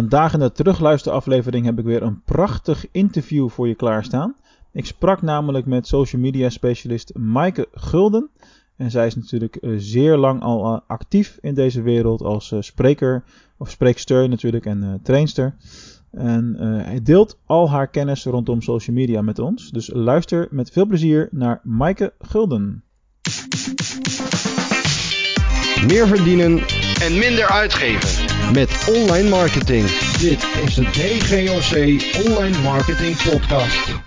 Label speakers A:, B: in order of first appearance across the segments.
A: Vandaag in de terugluisteraflevering heb ik weer een prachtig interview voor je klaarstaan. Ik sprak namelijk met social media specialist Maaike Gulden. En zij is natuurlijk eh, zeer lang al eh, actief in deze wereld als eh, spreker, of spreekster natuurlijk en trainster. En hij deelt al haar kennis rondom social media met ons. Dus luister met veel plezier naar Maaike Gulden.
B: Meer verdienen
C: en minder uitgeven
B: met online marketing.
D: Dit is de DGOC Online Marketing Podcast.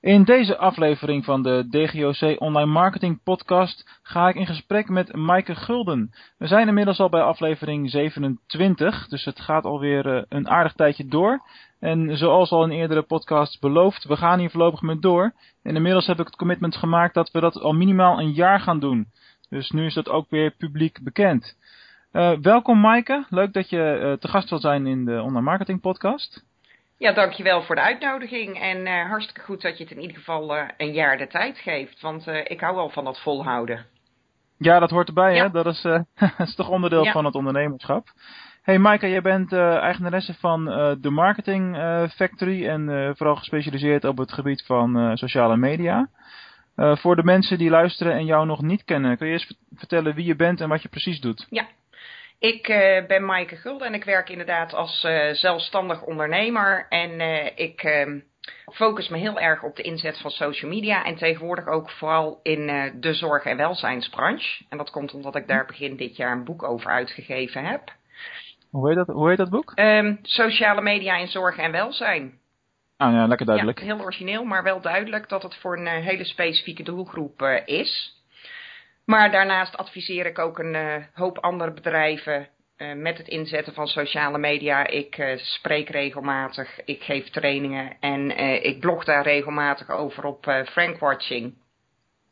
A: In deze aflevering van de DGOC Online Marketing Podcast ga ik in gesprek met Maaike Gulden. We zijn inmiddels al bij aflevering 27, dus het gaat alweer eh, een aardig tijdje door. En zoals al in eerdere podcasts beloofd, we gaan hier voorlopig mee door. En inmiddels heb ik het commitment gemaakt dat we dat al minimaal een jaar gaan doen. Dus nu is dat ook weer publiek bekend. Uh, welkom Maaike, leuk dat je uh, te gast wil zijn in de Online Marketing Podcast.
E: Ja, dankjewel voor de uitnodiging en uh, hartstikke goed dat je het in ieder geval een jaar de tijd geeft, want ik hou wel van dat volhouden.
A: Ja, dat hoort erbij hè, dat is, dat is toch onderdeel van het ondernemerschap. Hey Maaike, jij bent eigenaresse van de Marketing Factory en vooral gespecialiseerd op het gebied van sociale media. voor de mensen die luisteren en jou nog niet kennen, kun je eens vertellen wie je bent en wat je precies doet?
E: Ja, ik uh, ben Maaike Gulden en ik werk inderdaad als uh, zelfstandig ondernemer. En uh, ik ehm, focus me heel erg op de inzet van social media. En tegenwoordig ook vooral in de zorg- en welzijnsbranche. En dat komt omdat ik daar begin dit jaar een boek over uitgegeven heb.
A: Hoe heet dat, hoe heet dat boek?
E: Um, sociale media in zorg en welzijn.
A: Ah ja, lekker duidelijk.
E: Ja, heel origineel, maar wel duidelijk dat het voor een hele specifieke doelgroep is. Maar daarnaast adviseer ik ook een uh, hoop andere bedrijven uh, met het inzetten van sociale media. Ik uh, spreek regelmatig, ik geef trainingen en ik blog daar regelmatig over op Frankwatching.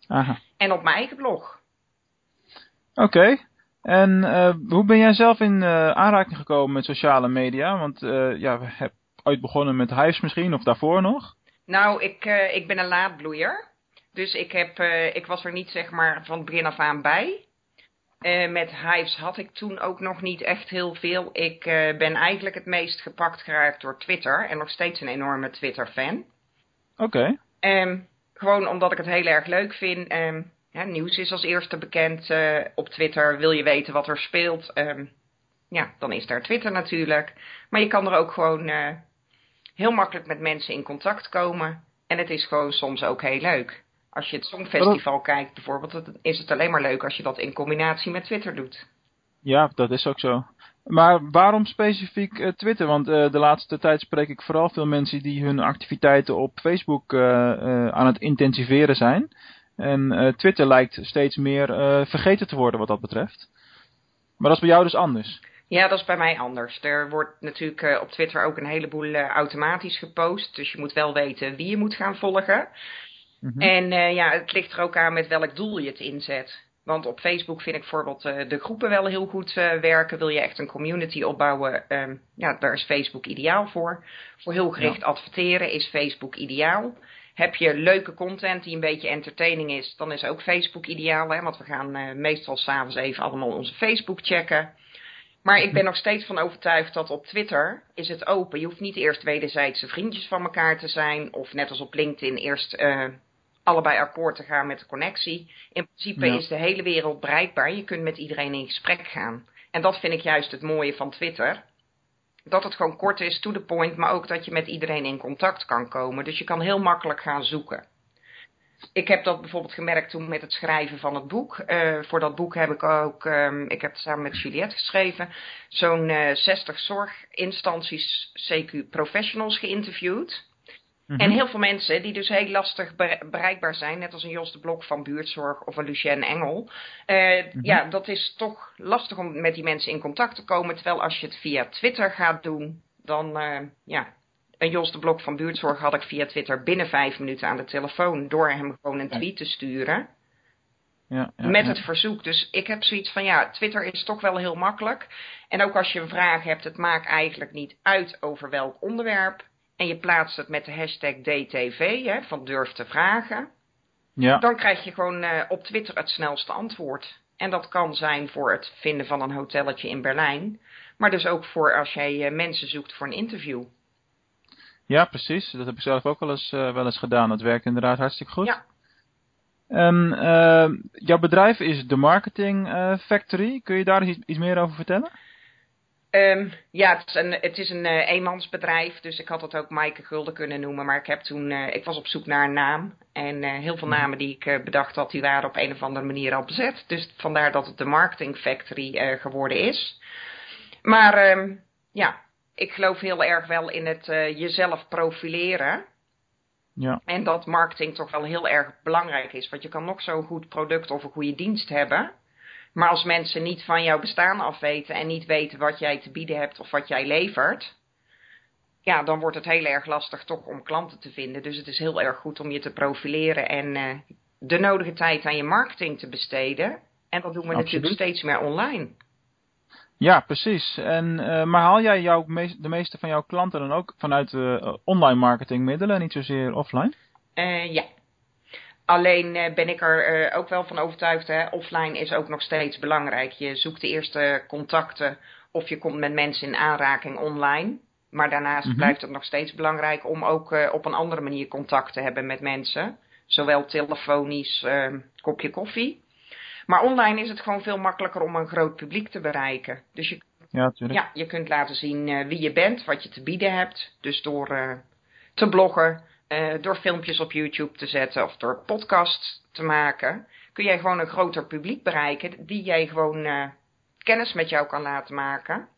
A: Aha.
E: En op mijn eigen blog.
A: Oké. Okay. En hoe ben jij zelf in aanraking gekomen met sociale media? Want ja, we hebben ooit begonnen met Hives misschien, of daarvoor nog?
E: Nou, ik, ik ben een laadbloeier. Dus ik, heb, uh, ik was er niet zeg maar van het begin af aan bij. Uh, met Hives had ik toen ook nog niet echt heel veel. Ik uh, ben eigenlijk het meest gepakt geraakt door Twitter. En nog steeds een enorme Twitter-fan.
A: Oké.
E: Okay. Um, gewoon omdat ik het heel erg leuk vind. Um, ja, nieuws is als eerste bekend op Twitter. Wil je weten wat er speelt? Um, ja, dan is daar Twitter natuurlijk. Maar je kan er ook gewoon heel makkelijk met mensen in contact komen. En het is gewoon soms ook heel leuk. Als je het Songfestival kijkt bijvoorbeeld, is het alleen maar leuk als je dat in combinatie met Twitter doet.
A: Ja, dat is ook zo. Maar waarom specifiek uh, Twitter? Want uh, de laatste tijd spreek ik vooral veel mensen die hun activiteiten op Facebook uh, aan het intensiveren zijn. En Twitter lijkt steeds meer vergeten te worden wat dat betreft. Maar dat is bij jou dus anders.
E: Ja, dat is bij mij anders. Er wordt natuurlijk op Twitter ook een heleboel automatisch gepost. Dus je moet wel weten wie je moet gaan volgen. Mhm. En uh, ja, het ligt er ook aan met welk doel je het inzet. Want op Facebook vind ik bijvoorbeeld uh, de groepen wel heel goed uh, werken. Wil je echt een community opbouwen, um, ja, daar is Facebook ideaal voor. Voor heel gericht adverteren is Facebook ideaal. Heb je leuke content die een beetje entertaining is, dan is ook Facebook ideaal. Hè? Want we gaan meestal s'avonds even allemaal onze Facebook checken. Maar ik ben nog steeds van overtuigd dat op Twitter is het open. Je hoeft niet eerst wederzijdse vriendjes van elkaar te zijn. Of net als op LinkedIn eerst allebei akkoord te gaan met de connectie. In principe is de hele wereld bereikbaar. Je kunt met iedereen in gesprek gaan. En dat vind ik juist het mooie van Twitter. Dat het gewoon kort is, to the point, maar ook dat je met iedereen in contact kan komen. Dus je kan heel makkelijk gaan zoeken. Ik heb dat bijvoorbeeld gemerkt toen met het schrijven van het boek. Uh, voor dat boek heb ik ook, um, ik heb het samen met Juliette geschreven, zo'n uh, 60 zorginstanties, CQ professionals geïnterviewd. En mhm. heel veel mensen die dus heel lastig bereikbaar zijn, net als een Jos de Blok van Buurtzorg of een Lucien Engel. Uh, Ja, dat is toch lastig om met die mensen in contact te komen. Terwijl als je het via Twitter gaat doen, dan uh, ja. Een Jos de Blok van Buurtzorg had ik via Twitter binnen vijf minuten aan de telefoon door hem gewoon een tweet te sturen.
A: Ja, ja,
E: met het verzoek. Dus ik heb zoiets van ja, Twitter is toch wel heel makkelijk. En ook als je een vraag hebt, het maakt eigenlijk niet uit over welk onderwerp en je plaatst het met de hashtag DTV, hè, van durf te vragen,
A: ja.
E: dan krijg je gewoon uh, op Twitter het snelste antwoord. En dat kan zijn voor het vinden van een hotelletje in Berlijn. Maar dus ook voor als jij mensen zoekt voor een interview.
A: Ja, precies. Dat heb ik zelf ook wel eens, wel eens gedaan. Dat werkt inderdaad hartstikke goed.
E: Ja.
A: En jouw bedrijf is de Marketing Factory. Kun je daar iets, iets meer over vertellen?
E: Um, ja, het is een, het is een uh, eenmansbedrijf, dus ik had het ook Maaike Gulden kunnen noemen. Maar ik, heb toen, uh, ik was op zoek naar een naam. En uh, heel veel mhm. namen die ik bedacht had, die waren op een of andere manier al bezet. Dus vandaar dat het de Marketing Factory geworden is. Maar um, ja, ik geloof heel erg wel in het jezelf profileren.
A: Ja.
E: En dat marketing toch wel heel erg belangrijk is. Want je kan nog zo'n goed product of een goede dienst hebben. Maar als mensen niet van jouw bestaan af weten en niet weten wat jij te bieden hebt of wat jij levert, ja, dan wordt het heel erg lastig toch om klanten te vinden. Dus het is heel erg goed om je te profileren en uh, de nodige tijd aan je marketing te besteden. En dat doen we
A: Absoluut.
E: natuurlijk steeds meer online.
A: Ja, precies. En, uh, maar haal jij jouw meest, de meeste van jouw klanten dan ook vanuit uh, online marketingmiddelen, niet zozeer offline?
E: ja, Alleen uh, ben ik er uh, ook wel van overtuigd, hè, offline is ook nog steeds belangrijk. Je zoekt de eerste contacten of je komt met mensen in aanraking online. Maar daarnaast mm -hmm. blijft het nog steeds belangrijk om ook uh, op een andere manier contact te hebben met mensen. Zowel telefonisch, kopje koffie. Maar online is het gewoon veel makkelijker om een groot publiek te bereiken. Dus je,
A: ja,
E: ja, je kunt laten zien wie je bent, wat je te bieden hebt. Dus door te bloggen, uh, door filmpjes op YouTube te zetten of door podcasts te maken, kun jij gewoon een groter publiek bereiken die jij gewoon uh, kennis met jou kan laten maken.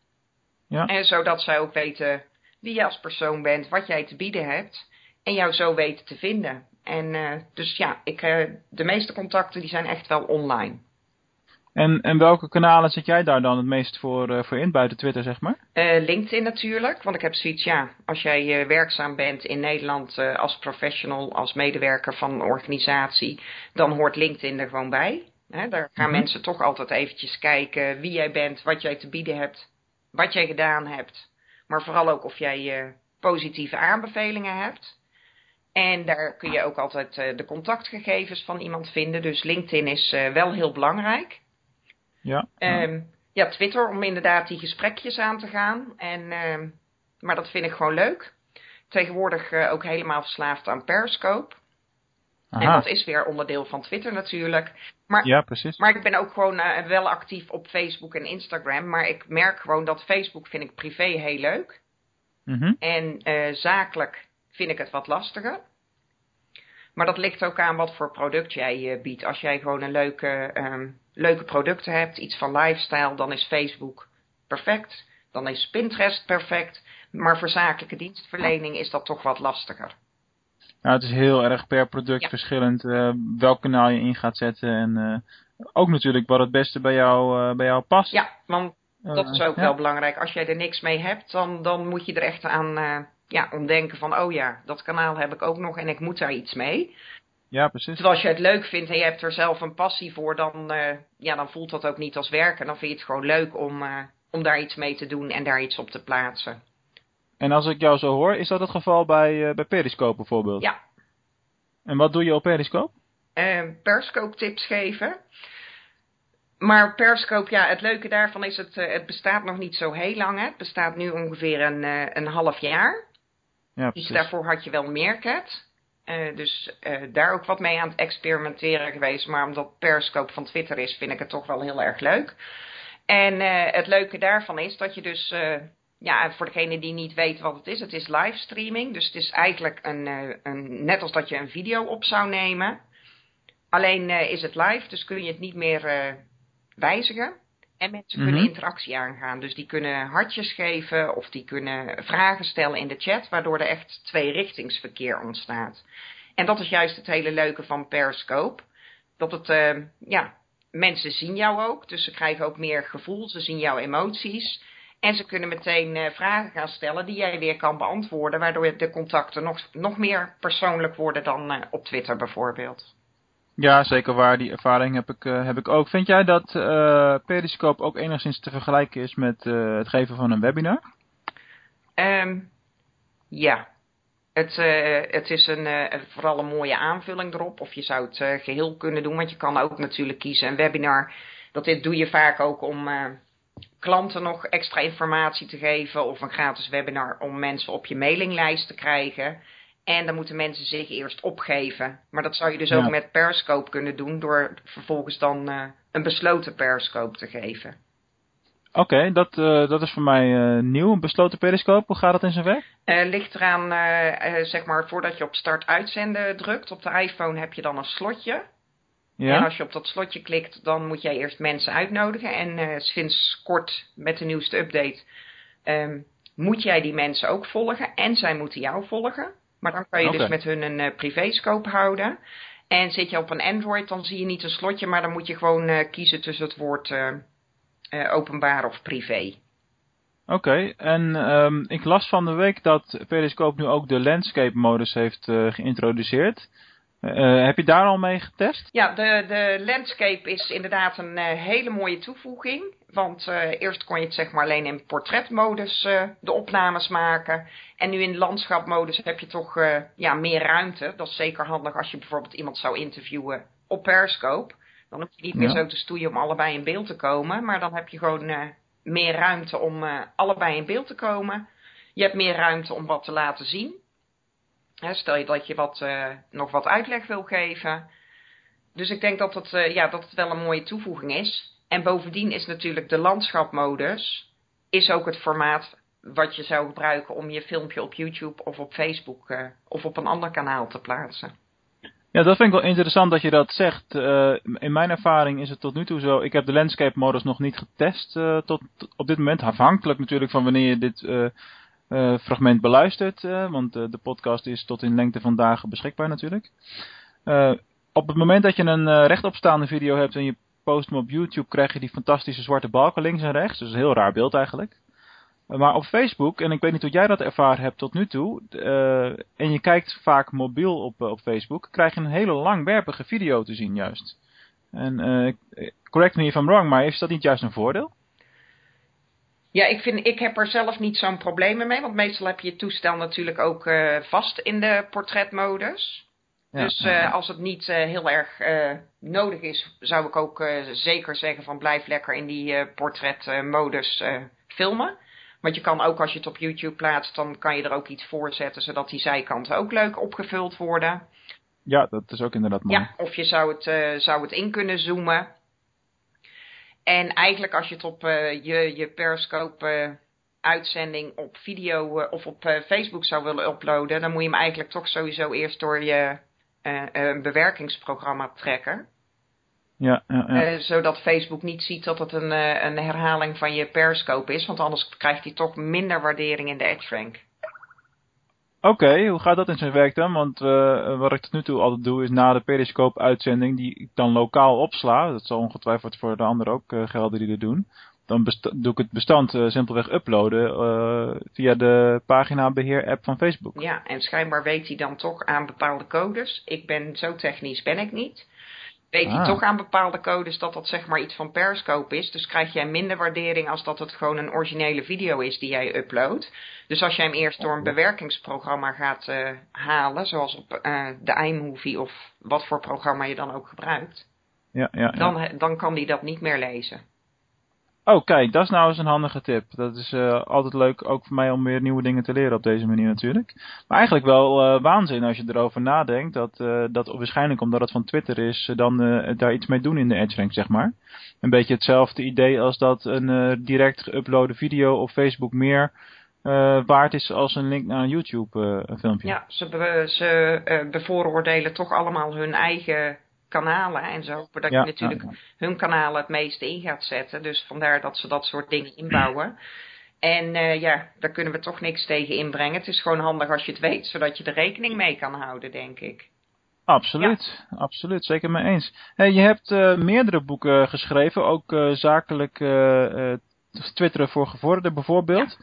A: Ja.
E: En zodat zij ook weten wie je als persoon bent, wat jij te bieden hebt en jou zo weten te vinden. En uh, dus ja, ik, de meeste contacten die zijn echt wel online.
A: En, en welke kanalen zet jij daar dan het meest voor, uh, voor in, buiten Twitter zeg maar?
E: Uh, LinkedIn natuurlijk, want ik heb zoiets, ja, als jij uh, werkzaam bent in Nederland als professional, als medewerker van een organisatie, dan hoort LinkedIn er gewoon bij. Daar gaan mm -hmm. mensen toch altijd eventjes kijken wie jij bent, wat jij te bieden hebt, wat jij gedaan hebt. Maar vooral ook of jij positieve aanbevelingen hebt. En daar kun je ook altijd de contactgegevens van iemand vinden. Dus LinkedIn is wel heel belangrijk.
A: Ja.
E: Um, ja, Twitter om inderdaad die gesprekjes aan te gaan. En, um, maar dat vind ik gewoon leuk. Tegenwoordig uh, ook helemaal verslaafd aan Periscope.
A: Aha.
E: En dat is weer onderdeel van Twitter natuurlijk. Maar,
A: ja, precies.
E: maar ik ben ook gewoon uh, wel actief op Facebook en Instagram. Maar ik merk gewoon dat Facebook vind ik privé heel leuk.
A: Mm -hmm.
E: En uh, zakelijk vind ik het wat lastiger. Maar dat ligt ook aan wat voor product jij uh, biedt. Als jij gewoon een leuke, um, leuke producten hebt, iets van lifestyle, dan is Facebook perfect. Dan is Pinterest perfect. Maar voor zakelijke dienstverlening is dat toch wat lastiger.
A: Nou, het is heel erg per product
E: Ja.
A: verschillend uh, welk kanaal je in gaat zetten. En uh, ook natuurlijk wat het beste bij jou, bij jou past.
E: Ja, want dat is ook
A: ja.
E: wel belangrijk. Als jij er niks mee hebt, dan, dan moet je er echt aan ja, omdenken van... oh ja, dat kanaal heb ik ook nog en ik moet daar iets mee.
A: Ja, precies.
E: Terwijl als je het leuk vindt en je hebt er zelf een passie voor... dan, uh, ja, dan voelt dat ook niet als werken. Dan vind je het gewoon leuk om, uh, om daar iets mee te doen en daar iets op te plaatsen.
A: En als ik jou zo hoor, is dat het geval bij, uh, bij Periscope bijvoorbeeld?
E: Ja.
A: En wat doe je op Periscope?
E: Uh, Periscope tips geven. Maar Periscope, ja, het leuke daarvan is, het, het bestaat nog niet zo heel lang. Hè. Het bestaat nu ongeveer een, een half jaar.
A: Ja,
E: dus daarvoor had je wel Meerkat. Uh, dus daar ook wat mee aan het experimenteren geweest. Maar omdat Periscope van Twitter is, vind ik het toch wel heel erg leuk. En het leuke daarvan is dat je dus ja, voor degene die niet weet wat het is, het is livestreaming. Dus het is eigenlijk een, een, net als dat je een video op zou nemen. Alleen is het live, dus kun je het niet meer wijzigen. En mensen
A: Mhm.
E: kunnen interactie aangaan. Dus die kunnen hartjes geven of die kunnen vragen stellen in de chat, waardoor er echt tweerichtingsverkeer ontstaat. En dat is juist het hele leuke van Periscope. Dat het, ja, mensen zien jou ook, dus ze krijgen ook meer gevoel, ze zien jouw emoties. En ze kunnen meteen uh, vragen gaan stellen die jij weer kan beantwoorden, waardoor de contacten nog, nog meer persoonlijk worden dan uh, op Twitter bijvoorbeeld.
A: Ja, zeker waar. Die ervaring heb ik, uh, heb ik ook. Vind jij dat Periscope ook enigszins te vergelijken is met het geven van een webinar?
E: Um, ja. Het, het is een, vooral een mooie aanvulling erop. Of je zou het geheel kunnen doen, want je kan ook natuurlijk kiezen een webinar. Dat dit doe je vaak ook om klanten nog extra informatie te geven of een gratis webinar om mensen op je mailinglijst te krijgen. En dan moeten mensen zich eerst opgeven. Maar dat zou je dus ook met Periscope kunnen doen door vervolgens dan uh, een besloten Periscope te geven.
A: Oké, dat, uh, dat is voor mij uh, nieuw. Een besloten periscope, hoe gaat dat in zijn werk?
E: Uh, ligt eraan, zeg maar, voordat je op start uitzenden drukt. Op de iPhone heb je dan een slotje. Ja. En als je op dat slotje klikt, dan moet jij eerst mensen uitnodigen. En sinds kort met de nieuwste update um, moet jij die mensen ook volgen. En zij moeten jou volgen. Maar dan kan je dus met hun een privéscope houden. En zit je op een Android, dan zie je niet een slotje, maar dan moet je gewoon kiezen tussen het woord uh, openbaar of privé.
A: Oké, en um, ik las van de week dat Periscope nu ook de landscape modus heeft uh, geïntroduceerd. Uh, heb je daar al mee getest?
E: Ja, de, de landscape is inderdaad een hele mooie toevoeging. Want eerst kon je het zeg maar alleen in portretmodus de opnames maken. En nu in landschapmodus heb je toch ja, meer ruimte. Dat is zeker handig als je bijvoorbeeld iemand zou interviewen op Periscope. Dan hoef je niet meer zo te stoeien om allebei in beeld te komen. Maar dan heb je gewoon meer ruimte om allebei in beeld te komen. Je hebt meer ruimte om wat te laten zien. Stel je dat je wat, uh, nog wat uitleg wil geven. Dus ik denk dat het, ja, dat het wel een mooie toevoeging is. En bovendien is natuurlijk de landschapmodus is ook het formaat wat je zou gebruiken om je filmpje op YouTube of op Facebook of op een ander kanaal te plaatsen.
A: Ja, dat vind ik wel interessant dat je dat zegt. In mijn ervaring is het tot nu toe zo. Ik heb de landscape modus nog niet getest tot op dit moment. Afhankelijk natuurlijk van wanneer je dit uh, fragment beluistert. want de podcast is tot in lengte van dagen beschikbaar natuurlijk. op het moment dat je een rechtopstaande video hebt en je post hem op YouTube, krijg je die fantastische zwarte balken links en rechts. Dus een heel raar beeld eigenlijk. Maar op Facebook, en ik weet niet hoe jij dat ervaren hebt tot nu toe, uh, en je kijkt vaak mobiel op, op Facebook, krijg je een hele langwerpige video te zien juist. En uh, correct me if I'm wrong, maar is dat niet juist een voordeel?
E: Ja, ik, vind, ik heb er zelf niet zo'n probleem mee, want meestal heb je je toestel natuurlijk ook uh, vast in de portretmodus. Ja, dus uh, als het niet uh, heel erg nodig is, zou ik ook zeker zeggen van blijf lekker in die portretmodus filmen. Want je kan ook als je het op YouTube plaatst, dan kan je er ook iets voor zetten, zodat die zijkanten ook leuk opgevuld worden.
A: Ja, dat is ook inderdaad mooi.
E: Ja, of je zou het, zou het in kunnen zoomen. En eigenlijk als je het op uh, je, je Periscope uh, uitzending op video of op Facebook zou willen uploaden, dan moet je hem eigenlijk toch sowieso eerst door je bewerkingsprogramma trekken.
A: Ja, ja, ja.
E: Uh, zodat Facebook niet ziet dat het een, uh, een herhaling van je Periscope is. Want anders krijgt hij toch minder waardering in de EdgeRank.
A: Oké, hoe gaat dat in zijn werk dan? Want uh, wat ik tot nu toe altijd doe is na de Periscope-uitzending die ik dan lokaal opsla. Dat zal ongetwijfeld voor de anderen ook gelden die dat doen. Dan doe ik het bestand simpelweg uploaden via de pagina beheer app van Facebook.
E: Ja, en schijnbaar weet hij dan toch aan bepaalde codes. Ik ben zo technisch ben ik niet weet hij ah. toch aan bepaalde codes dat dat zeg maar iets van Periscope is. Dus krijg jij minder waardering als dat het gewoon een originele video is die jij uploadt. Dus als jij hem eerst door een bewerkingsprogramma gaat uh, halen, zoals op uh, de iMovie of wat voor programma je dan ook gebruikt,
A: ja, ja, ja.
E: Dan, dan kan die dat niet meer lezen.
A: Oh, kijk, dat is nou eens een handige tip. Dat is uh, altijd leuk, ook voor mij om weer nieuwe dingen te leren op deze manier natuurlijk. Maar eigenlijk wel uh, waanzin als je erover nadenkt. Dat, uh, dat waarschijnlijk omdat het van Twitter is, dan daar iets mee doen in de EdgeRank, zeg maar. Een beetje hetzelfde idee als dat een direct geüploade video op Facebook meer waard is als een link naar een YouTube filmpje.
E: Ja, ze, be ze bevooroordelen toch allemaal hun eigen kanalen en zo. dat je natuurlijk hun kanalen het meeste in gaat zetten. Dus vandaar dat ze dat soort dingen inbouwen. En uh, ja, daar kunnen we toch niks tegen inbrengen. Het is gewoon handig als je het weet, zodat je er rekening mee kan houden, denk ik.
A: Absoluut, absoluut, zeker mee eens. Hey, je hebt uh, meerdere boeken geschreven, ook uh, zakelijk twitteren voor gevorderden bijvoorbeeld.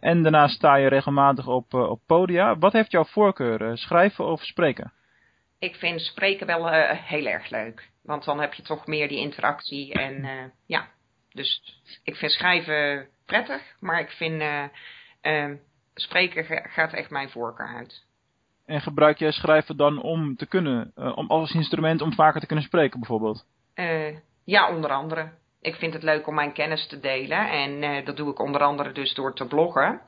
A: en daarnaast sta je regelmatig op, op podia. Wat heeft jouw voorkeur, schrijven of spreken?
E: Ik vind spreken wel uh, heel erg leuk. Want dan heb je toch meer die interactie. En uh, ja, dus ik vind schrijven prettig. Maar ik vind uh, spreken gaat echt mijn voorkeur uit.
A: En gebruik jij schrijven dan om te kunnen, om als instrument om vaker te kunnen spreken bijvoorbeeld?
E: ja, onder andere. Ik vind het leuk om mijn kennis te delen. En dat doe ik onder andere dus door te bloggen.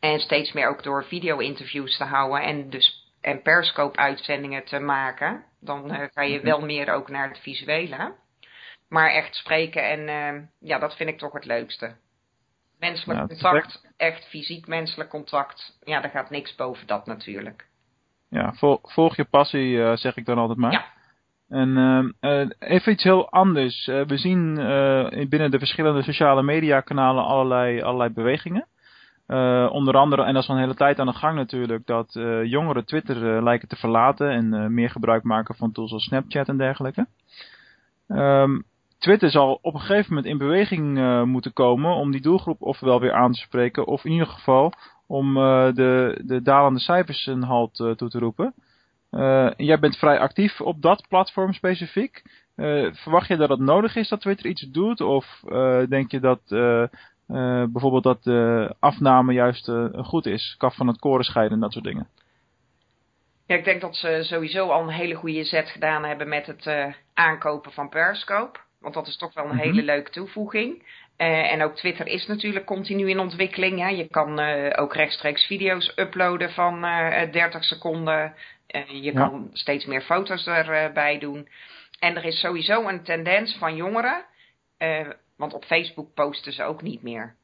E: En steeds meer ook door video-interviews te houden. En dus en Periscope-uitzendingen te maken. Dan ga je wel meer ook naar het visuele. Maar echt spreken en ja, dat vind ik toch het leukste. Menselijk contact, echt fysiek menselijk contact. Ja, daar gaat niks boven dat natuurlijk.
A: Ja, volg je passie, uh, zeg ik dan altijd maar.
E: Ja.
A: En uh, even iets heel anders. We zien binnen de verschillende sociale media kanalen allerlei, allerlei bewegingen. Onder andere, en dat is al een hele tijd aan de gang natuurlijk, dat jongeren Twitter lijken te verlaten en meer gebruik maken van tools als Snapchat en dergelijke. Um, Twitter zal op een gegeven moment in beweging moeten komen om die doelgroep ofwel weer aan te spreken, of in ieder geval om de, de dalende cijfers een halt toe te roepen. jij bent vrij actief op dat platform specifiek. verwacht je dat het nodig is dat Twitter iets doet? Of denk je dat bijvoorbeeld dat de afname juist goed is? Kaf van het koren scheiden en dat soort dingen.
E: Ja, ik denk dat ze sowieso al een hele goede zet gedaan hebben met het aankopen van Periscope. Want dat is toch wel een mhm. hele leuke toevoeging. En ook Twitter is natuurlijk continu in ontwikkeling. Je kan ook rechtstreeks video's uploaden van uh, eh, 30 seconden. je kan steeds meer foto's erbij doen. En er is sowieso een tendens van jongeren. Want op Facebook posten ze ook niet meer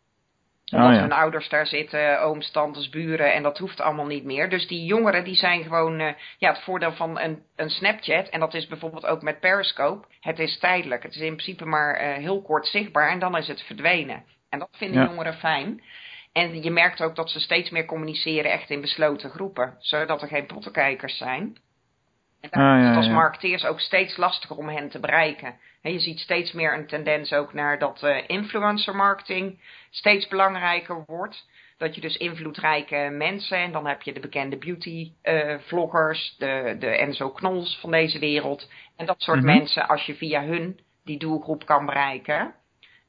E: omdat oh, hun ouders daar zitten, ooms, tantes, buren en dat hoeft allemaal niet meer. Dus die jongeren die zijn gewoon, uh, ja het voordeel van een, een Snapchat en dat is bijvoorbeeld ook met Periscope. Het is tijdelijk, het is in principe maar uh, heel kort zichtbaar en dan is het verdwenen. En dat vinden jongeren fijn. En je merkt ook dat ze steeds meer communiceren echt in besloten groepen, zodat er geen pottenkijkers zijn. En ah, is het als marketeers ook steeds lastiger om hen te bereiken. je ziet steeds meer een tendens ook naar dat uh, influencer marketing steeds belangrijker wordt. Dat je dus invloedrijke mensen, en dan heb je de bekende beauty uh, vloggers, de, de Enzo Knols van deze wereld. En dat soort mhm. mensen, als je via hun die doelgroep kan bereiken,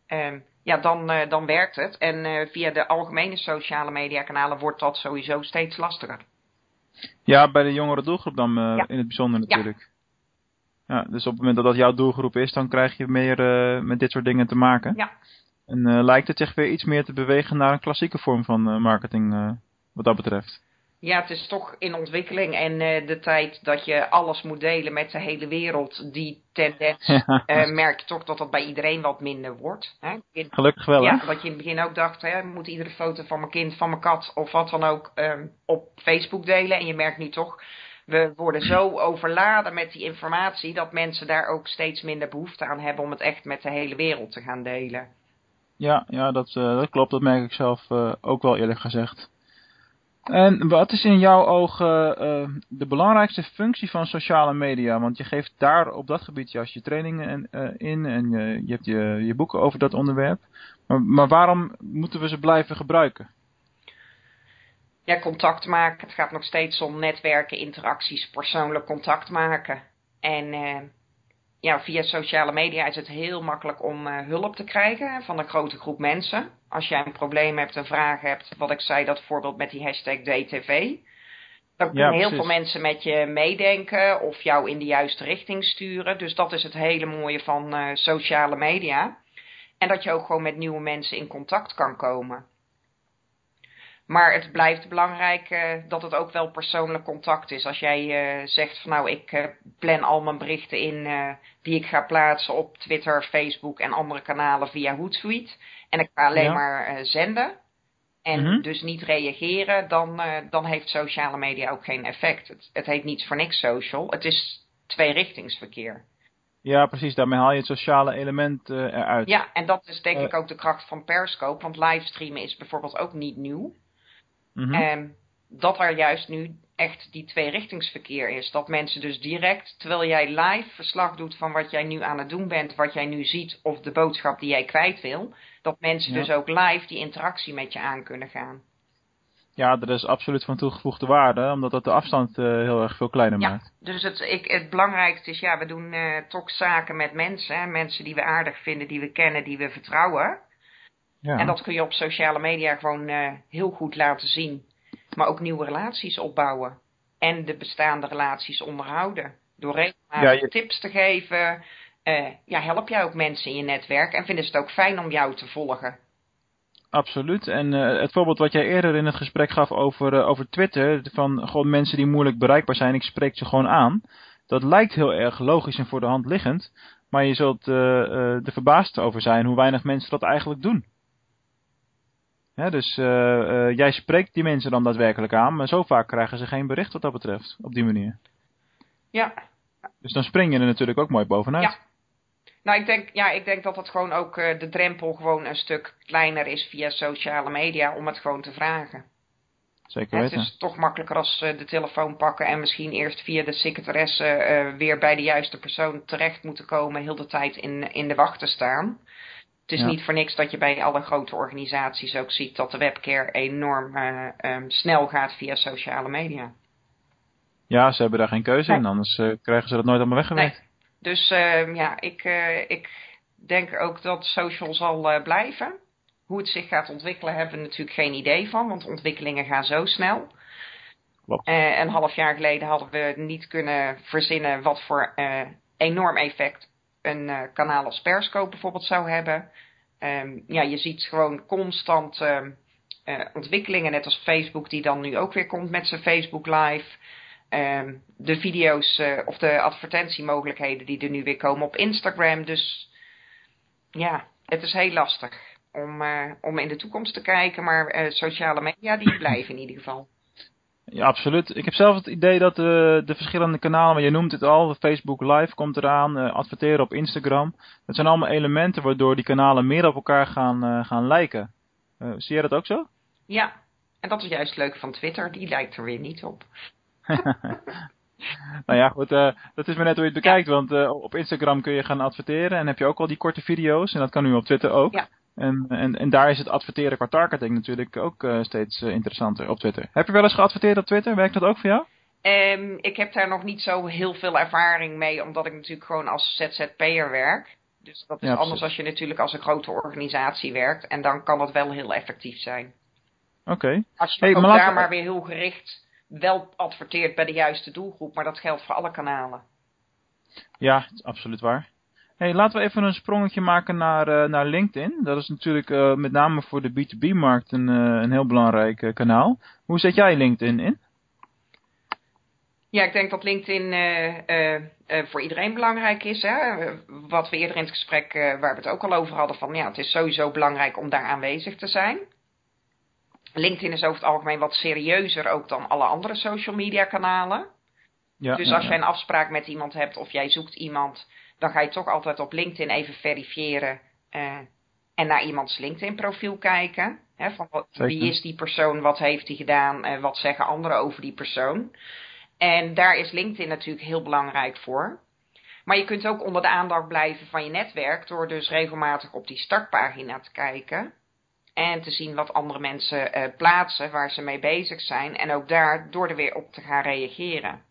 E: uh, ja, dan, uh, dan werkt het. En via de algemene sociale media kanalen wordt dat sowieso steeds lastiger.
A: Ja, bij de jongere doelgroep dan in het bijzonder natuurlijk. Ja. ja. dus op het moment dat dat jouw doelgroep is, dan krijg je meer met dit soort dingen te maken.
E: Ja.
A: En uh, lijkt het zich weer iets meer te bewegen naar een klassieke vorm van marketing wat dat betreft?
E: Ja, het is toch in ontwikkeling en de tijd dat je alles moet delen met de hele wereld, die tendens, ja. merk je toch dat dat bij iedereen wat minder wordt. Hè?
A: Gelukkig wel,
E: Ja, wat je in het begin ook dacht, hè, moet iedere foto van mijn kind, van mijn kat of wat dan ook um, op Facebook delen. En je merkt nu toch, we worden zo overladen met die informatie dat mensen daar ook steeds minder behoefte aan hebben om het echt met de hele wereld te gaan delen.
A: Ja, ja dat, uh, dat klopt. Dat merk ik zelf ook wel eerlijk gezegd. En wat is in jouw ogen uh, de belangrijkste functie van sociale media? Want je geeft daar op dat gebied juist je trainingen in en je, je hebt je, je boeken over dat onderwerp. Maar, maar waarom moeten we ze blijven gebruiken?
E: Ja, contact maken. Het gaat nog steeds om netwerken, interacties, persoonlijk contact maken. En ja, via sociale media is het heel makkelijk om uh, hulp te krijgen van een grote groep mensen. Als jij een probleem hebt, een vraag hebt, wat ik zei, dat voorbeeld met die hashtag DTV. Dan kunnen heel veel mensen met je meedenken of jou in de juiste richting sturen. Dus dat is het hele mooie van uh, sociale media. En dat je ook gewoon met nieuwe mensen in contact kan komen. Maar het blijft belangrijk uh, dat het ook wel persoonlijk contact is. Als jij uh, zegt van nou ik uh, plan al mijn berichten in die ik ga plaatsen op Twitter, Facebook en andere kanalen via Hootsuite. En ik ga alleen maar zenden. En mm dus niet reageren, dan, dan heeft sociale media ook geen effect. Het, het heet niets voor niks social. Het is tweerichtingsverkeer.
A: Ja, precies. Daarmee haal je het sociale element eruit.
E: Ja, en dat is denk ik ook de kracht van Periscope. Want livestreamen is bijvoorbeeld ook niet nieuw. Mm En dat er juist nu echt die tweerichtingsverkeer is. Dat mensen dus direct, terwijl jij live verslag doet van wat jij nu aan het doen bent, wat jij nu ziet of de boodschap die jij kwijt wil, dat mensen dus ook live die interactie met je aan kunnen gaan.
A: Ja, dat is absoluut van toegevoegde waarde, omdat dat de afstand uh, heel erg veel kleiner
E: ja,
A: maakt.
E: Dus het, ik, het belangrijkste is, ja, we doen uh, toch zaken met mensen. Hè, mensen die we aardig vinden, die we kennen, die we vertrouwen. Ja. En dat kun je op sociale media gewoon uh, heel goed laten zien. Maar ook nieuwe relaties opbouwen. En de bestaande relaties onderhouden. Door regelmatig tips te geven. ja, help jij ook mensen in je netwerk en vinden ze het ook fijn om jou te volgen.
A: Absoluut. En het voorbeeld wat jij eerder in het gesprek gaf over, over Twitter, van gewoon mensen die moeilijk bereikbaar zijn, ik spreek ze gewoon aan. Dat lijkt heel erg logisch en voor de hand liggend. Maar je zult er verbaasd over zijn hoe weinig mensen dat eigenlijk doen. Dus uh, jij spreekt die mensen dan daadwerkelijk aan, maar zo vaak krijgen ze geen bericht wat dat betreft, op die manier.
E: Ja.
A: Dus dan spring je er natuurlijk ook mooi bovenuit.
E: Ja. Nou, ik denk, ja, ik denk dat het gewoon ook de drempel gewoon een stuk kleiner is via sociale media om het gewoon te vragen.
A: Zeker weten.
E: Het is toch makkelijker als ze de telefoon pakken en misschien eerst via de secretaresse weer bij de juiste persoon terecht moeten komen, heel de tijd in, in de wacht te staan. Het is niet voor niks dat je bij alle grote organisaties ook ziet dat de webcare enorm uh, um, snel gaat via sociale media.
A: Ja, ze hebben daar geen keuze nee. in, anders uh, krijgen ze dat nooit allemaal weggewerkt.
E: Nee. Dus ja, ik, ik denk ook dat social zal blijven. Hoe het zich gaat ontwikkelen hebben we natuurlijk geen idee van, want ontwikkelingen gaan zo snel. Uh, een half jaar geleden hadden we niet kunnen verzinnen wat voor enorm effect een uh, kanaal als Periscope bijvoorbeeld zou hebben. Um, ja, je ziet gewoon constant ehm, ontwikkelingen, net als Facebook die dan nu ook weer komt met zijn Facebook Live. Um, de video's of de advertentiemogelijkheden die er nu weer komen op Instagram. Dus ja, het is heel lastig om, om in de toekomst te kijken. Maar sociale media, die blijven in ieder geval.
A: Ja, absoluut. Ik heb zelf het idee dat de, de verschillende kanalen, maar je noemt het al, Facebook Live komt eraan, uh, adverteren op Instagram. Dat zijn allemaal elementen waardoor die kanalen meer op elkaar gaan, gaan lijken. zie jij dat ook zo?
E: Ja, en dat is juist leuk van Twitter, die lijkt er weer niet op.
A: nou ja, goed, dat is maar net hoe je het bekijkt, want op Instagram kun je gaan adverteren en heb je ook al die korte video's en dat kan nu op Twitter ook.
E: Ja.
A: En, en, en daar is het adverteren qua targeting natuurlijk ook uh, steeds uh, interessanter op Twitter. Heb je wel eens geadverteerd op Twitter? Werkt dat ook voor jou?
E: Um, ik heb daar nog niet zo heel veel ervaring mee, omdat ik natuurlijk gewoon als ZZP'er werk. Dus dat is ja, anders als je natuurlijk als een grote organisatie werkt. En dan kan dat wel heel effectief zijn.
A: Oké. Okay.
E: Als je hey, ook daar maar weer heel gericht wel adverteert bij de juiste doelgroep. Maar dat geldt voor alle kanalen.
A: Ja, absoluut waar. Hey, laten we even een sprongetje maken naar, uh, naar LinkedIn. Dat is natuurlijk uh, met name voor de B2B-markt een, uh, een heel belangrijk kanaal. Hoe zet jij LinkedIn in?
E: Ja, ik denk dat LinkedIn voor iedereen belangrijk is. Hè? Wat we eerder in het gesprek, waar we het ook al over hadden, van ja, het is sowieso belangrijk om daar aanwezig te zijn. LinkedIn is over het algemeen wat serieuzer ook dan alle andere social media kanalen. Ja, dus als ja, ja. jij een afspraak met iemand hebt of jij zoekt iemand dan ga je toch altijd op LinkedIn even verifiëren uh, en naar iemands LinkedIn profiel kijken. Hè, van wat, wie is die persoon, wat heeft hij gedaan, en wat zeggen anderen over die persoon. En daar is LinkedIn natuurlijk heel belangrijk voor. Maar je kunt ook onder de aandacht blijven van je netwerk door dus regelmatig op die startpagina te kijken. En te zien wat andere mensen uh, plaatsen waar ze mee bezig zijn. En ook daar door er weer op te gaan reageren.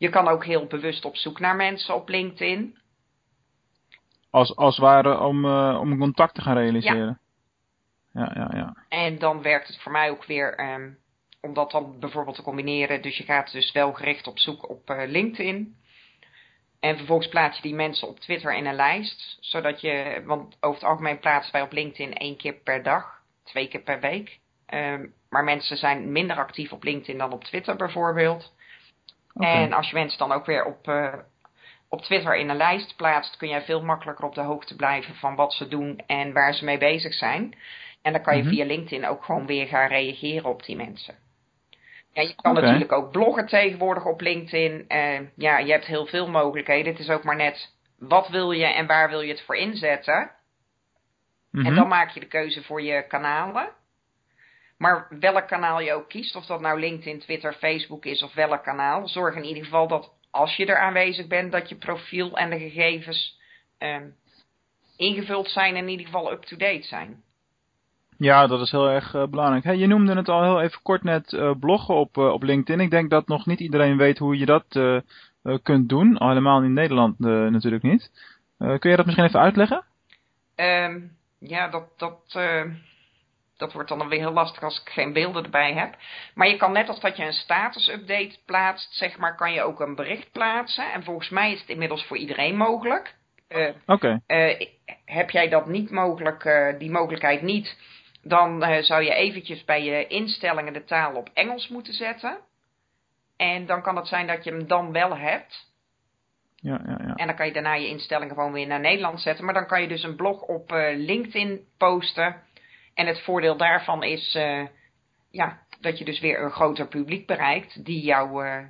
E: Je kan ook heel bewust op zoek naar mensen op LinkedIn.
A: Als, als ware om, uh, om contact te gaan realiseren. Ja. ja, ja, ja.
E: En dan werkt het voor mij ook weer um, om dat dan bijvoorbeeld te combineren. Dus je gaat dus wel gericht op zoek op uh, LinkedIn. En vervolgens plaats je die mensen op Twitter in een lijst. Zodat je, want over het algemeen plaatsen wij op LinkedIn één keer per dag, twee keer per week. Um, maar mensen zijn minder actief op LinkedIn dan op Twitter bijvoorbeeld. Okay. En als je mensen dan ook weer op, uh, op Twitter in een lijst plaatst, kun jij veel makkelijker op de hoogte blijven van wat ze doen en waar ze mee bezig zijn. En dan kan je mm -hmm. via LinkedIn ook gewoon weer gaan reageren op die mensen. Ja, je kan okay. natuurlijk ook bloggen tegenwoordig op LinkedIn. Uh, ja, je hebt heel veel mogelijkheden. Het is ook maar net, wat wil je en waar wil je het voor inzetten? Mm -hmm. En dan maak je de keuze voor je kanalen. Maar welk kanaal je ook kiest, of dat nou LinkedIn, Twitter, Facebook is of welk kanaal, zorg in ieder geval dat als je er aanwezig bent, dat je profiel en de gegevens um, ingevuld zijn en in ieder geval up-to-date zijn.
A: Ja, dat is heel erg uh, belangrijk. Hey, je noemde het al heel even kort net uh, bloggen op, uh, op LinkedIn. Ik denk dat nog niet iedereen weet hoe je dat kunt doen. Al helemaal in Nederland natuurlijk niet. kun je dat misschien even uitleggen?
E: Um, ja, dat, dat dat wordt dan weer heel lastig als ik geen beelden erbij heb. Maar je kan net als dat je een status-update plaatst, zeg maar, kan je ook een bericht plaatsen. En volgens mij is het inmiddels voor iedereen mogelijk.
A: Oké.
E: heb jij dat niet mogelijk, die mogelijkheid niet, dan zou je eventjes bij je instellingen de taal op Engels moeten zetten. En dan kan het zijn dat je hem dan wel hebt.
A: Ja, ja, ja.
E: En dan kan je daarna je instellingen gewoon weer naar Nederland zetten. Maar dan kan je dus een blog op LinkedIn posten. En het voordeel daarvan is ja, dat je dus weer een groter publiek bereikt die jouw uh,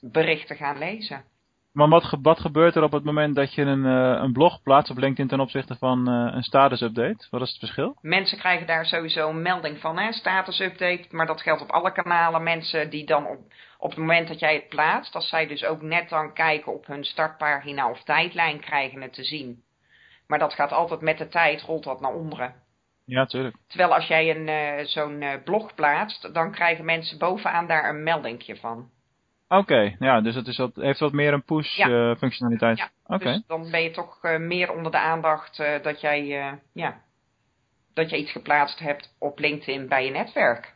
E: berichten gaan lezen.
A: Maar wat, wat, gebeurt er op het moment dat je een, een blog plaatst op LinkedIn ten opzichte van een status update? Wat is het verschil?
E: Mensen krijgen daar sowieso een melding van, hè, status update. Maar dat geldt op alle kanalen. Mensen die dan op, op het moment dat jij het plaatst, als zij dus ook net dan kijken op hun startpagina of tijdlijn, krijgen het te zien. Maar dat gaat altijd met de tijd, rolt dat naar onderen.
A: Ja, tuurlijk.
E: Terwijl als jij een, uh, zo'n uh, blog plaatst, dan krijgen mensen bovenaan daar een meldingje van.
A: Oké, ja, dus het is wat, heeft wat meer een push-functionaliteit.
E: Ja, uh, dus dan ben je toch meer onder de aandacht dat, jij, ja, dat je iets geplaatst hebt op LinkedIn bij je netwerk.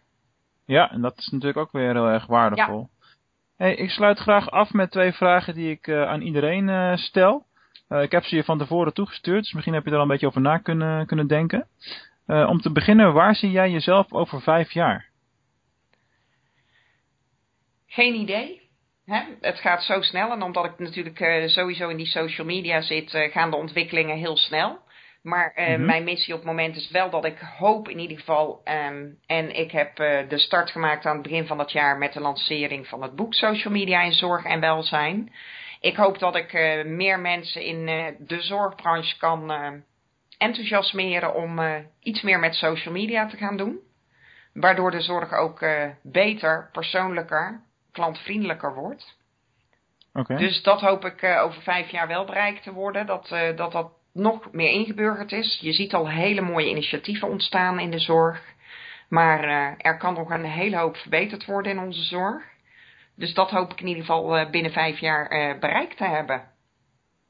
A: Ja, en dat is natuurlijk ook weer heel erg waardevol. Ja. Hey, ik sluit graag af met twee vragen die ik aan iedereen stel. ik heb ze je van tevoren toegestuurd, dus misschien heb je er al een beetje over na kunnen, kunnen denken. Uh, om te beginnen, waar zie jij jezelf over vijf jaar?
E: Geen idee. Hè? Het gaat zo snel en omdat ik natuurlijk uh, sowieso in die social media zit, uh, gaan de ontwikkelingen heel snel. Maar mm -hmm. mijn missie op het moment is wel dat ik hoop in ieder geval, um, en ik heb de start gemaakt aan het begin van het jaar met de lancering van het boek Social Media in Zorg en Welzijn. Ik hoop dat ik meer mensen in de zorgbranche kan enthousiasmeren om uh, iets meer met social media te gaan doen. Waardoor de zorg ook uh, beter, persoonlijker, klantvriendelijker wordt.
A: Okay.
E: Dus dat hoop ik uh, over vijf jaar wel bereikt te worden. Dat, dat dat nog meer ingeburgerd is. Je ziet al hele mooie initiatieven ontstaan in de zorg. Maar er kan nog een hele hoop verbeterd worden in onze zorg. Dus dat hoop ik in ieder geval binnen vijf jaar bereikt te hebben.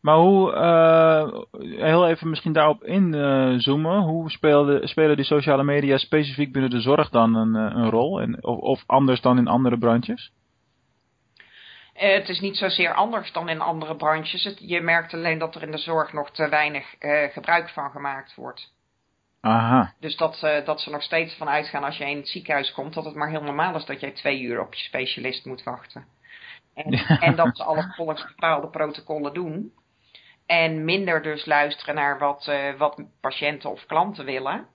A: Maar hoe, uh, heel even misschien daarop inzoomen, uh, hoe spelen, spelen die sociale media specifiek binnen de zorg dan een, een rol? En, of, of, anders dan in andere branches?
E: Uh, het is niet zozeer anders dan in andere branches. Het, je merkt alleen dat er in de zorg nog te weinig gebruik van gemaakt wordt.
A: Aha.
E: Dus dat, dat ze nog steeds van uitgaan als je in het ziekenhuis komt, dat het maar heel normaal is dat jij twee uur op je specialist moet wachten. En, en dat ze alles volgens bepaalde protocollen doen. En minder dus luisteren naar wat, uh, wat patiënten of klanten willen.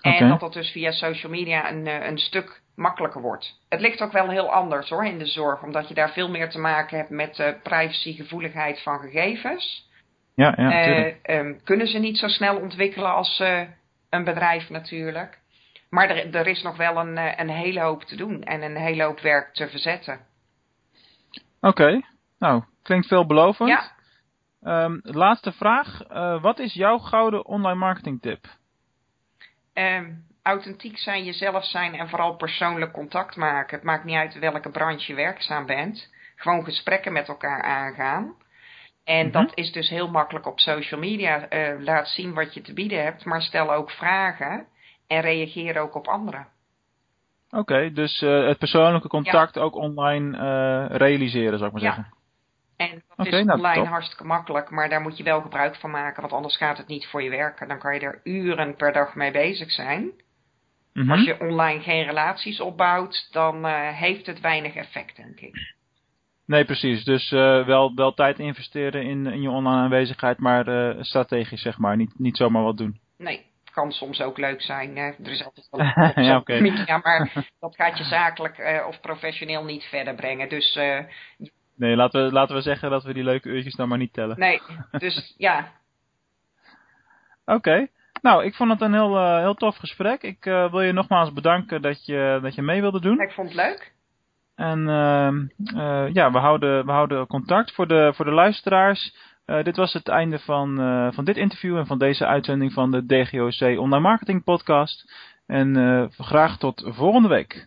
E: En dat dat dus via social media een, een stuk makkelijker wordt. Het ligt ook wel heel anders hoor in de zorg, omdat je daar veel meer te maken hebt met uh, privacygevoeligheid van gegevens.
A: Ja, ja,
E: uh, um, kunnen ze niet zo snel ontwikkelen als uh, een bedrijf natuurlijk. Maar er, er is nog wel een, een hele hoop te doen en een hele hoop werk te verzetten.
A: Oké, okay. nou, klinkt veelbelovend.
E: Ja.
A: Um, laatste vraag. Uh, wat is jouw gouden online marketing tip?
E: Um, authentiek zijn, jezelf zijn en vooral persoonlijk contact maken. Het maakt niet uit welke branche je werkzaam bent. Gewoon gesprekken met elkaar aangaan. En mm -hmm. dat is dus heel makkelijk op social media. Uh, laat zien wat je te bieden hebt, maar stel ook vragen en reageer ook op anderen.
A: Oké, okay, dus uh, het persoonlijke contact ja. ook online realiseren, zou ik maar
E: ja.
A: zeggen.
E: En dat okay, is nou, online hartstikke makkelijk, maar daar moet je wel gebruik van maken, want anders gaat het niet voor je werken. Dan kan je er uren per dag mee bezig zijn. Mm
A: -hmm.
E: Als je online geen relaties opbouwt, dan uh, heeft het weinig effect, denk ik.
A: Nee, precies. Dus uh, wel, wel tijd investeren in, in je online aanwezigheid, maar uh, strategisch, zeg maar. Niet, niet zomaar wat doen.
E: Nee, kan soms ook leuk zijn. Hè? Er is altijd wel een
A: ja, okay.
E: media, maar dat gaat je zakelijk of professioneel niet verder brengen. Dus
A: Nee, laten we, laten we zeggen dat we die leuke uurtjes dan maar niet tellen.
E: Nee, dus ja.
A: Oké. Okay. Nou, ik vond het een heel, uh, heel tof gesprek. Ik uh, wil je nogmaals bedanken dat je, dat je mee wilde doen.
E: Ik vond het leuk.
A: En uh, ja, we houden, we houden contact voor de, voor de luisteraars. dit was het einde van, van dit interview en van deze uitzending van de DGOC Online Marketing Podcast. En graag tot volgende week.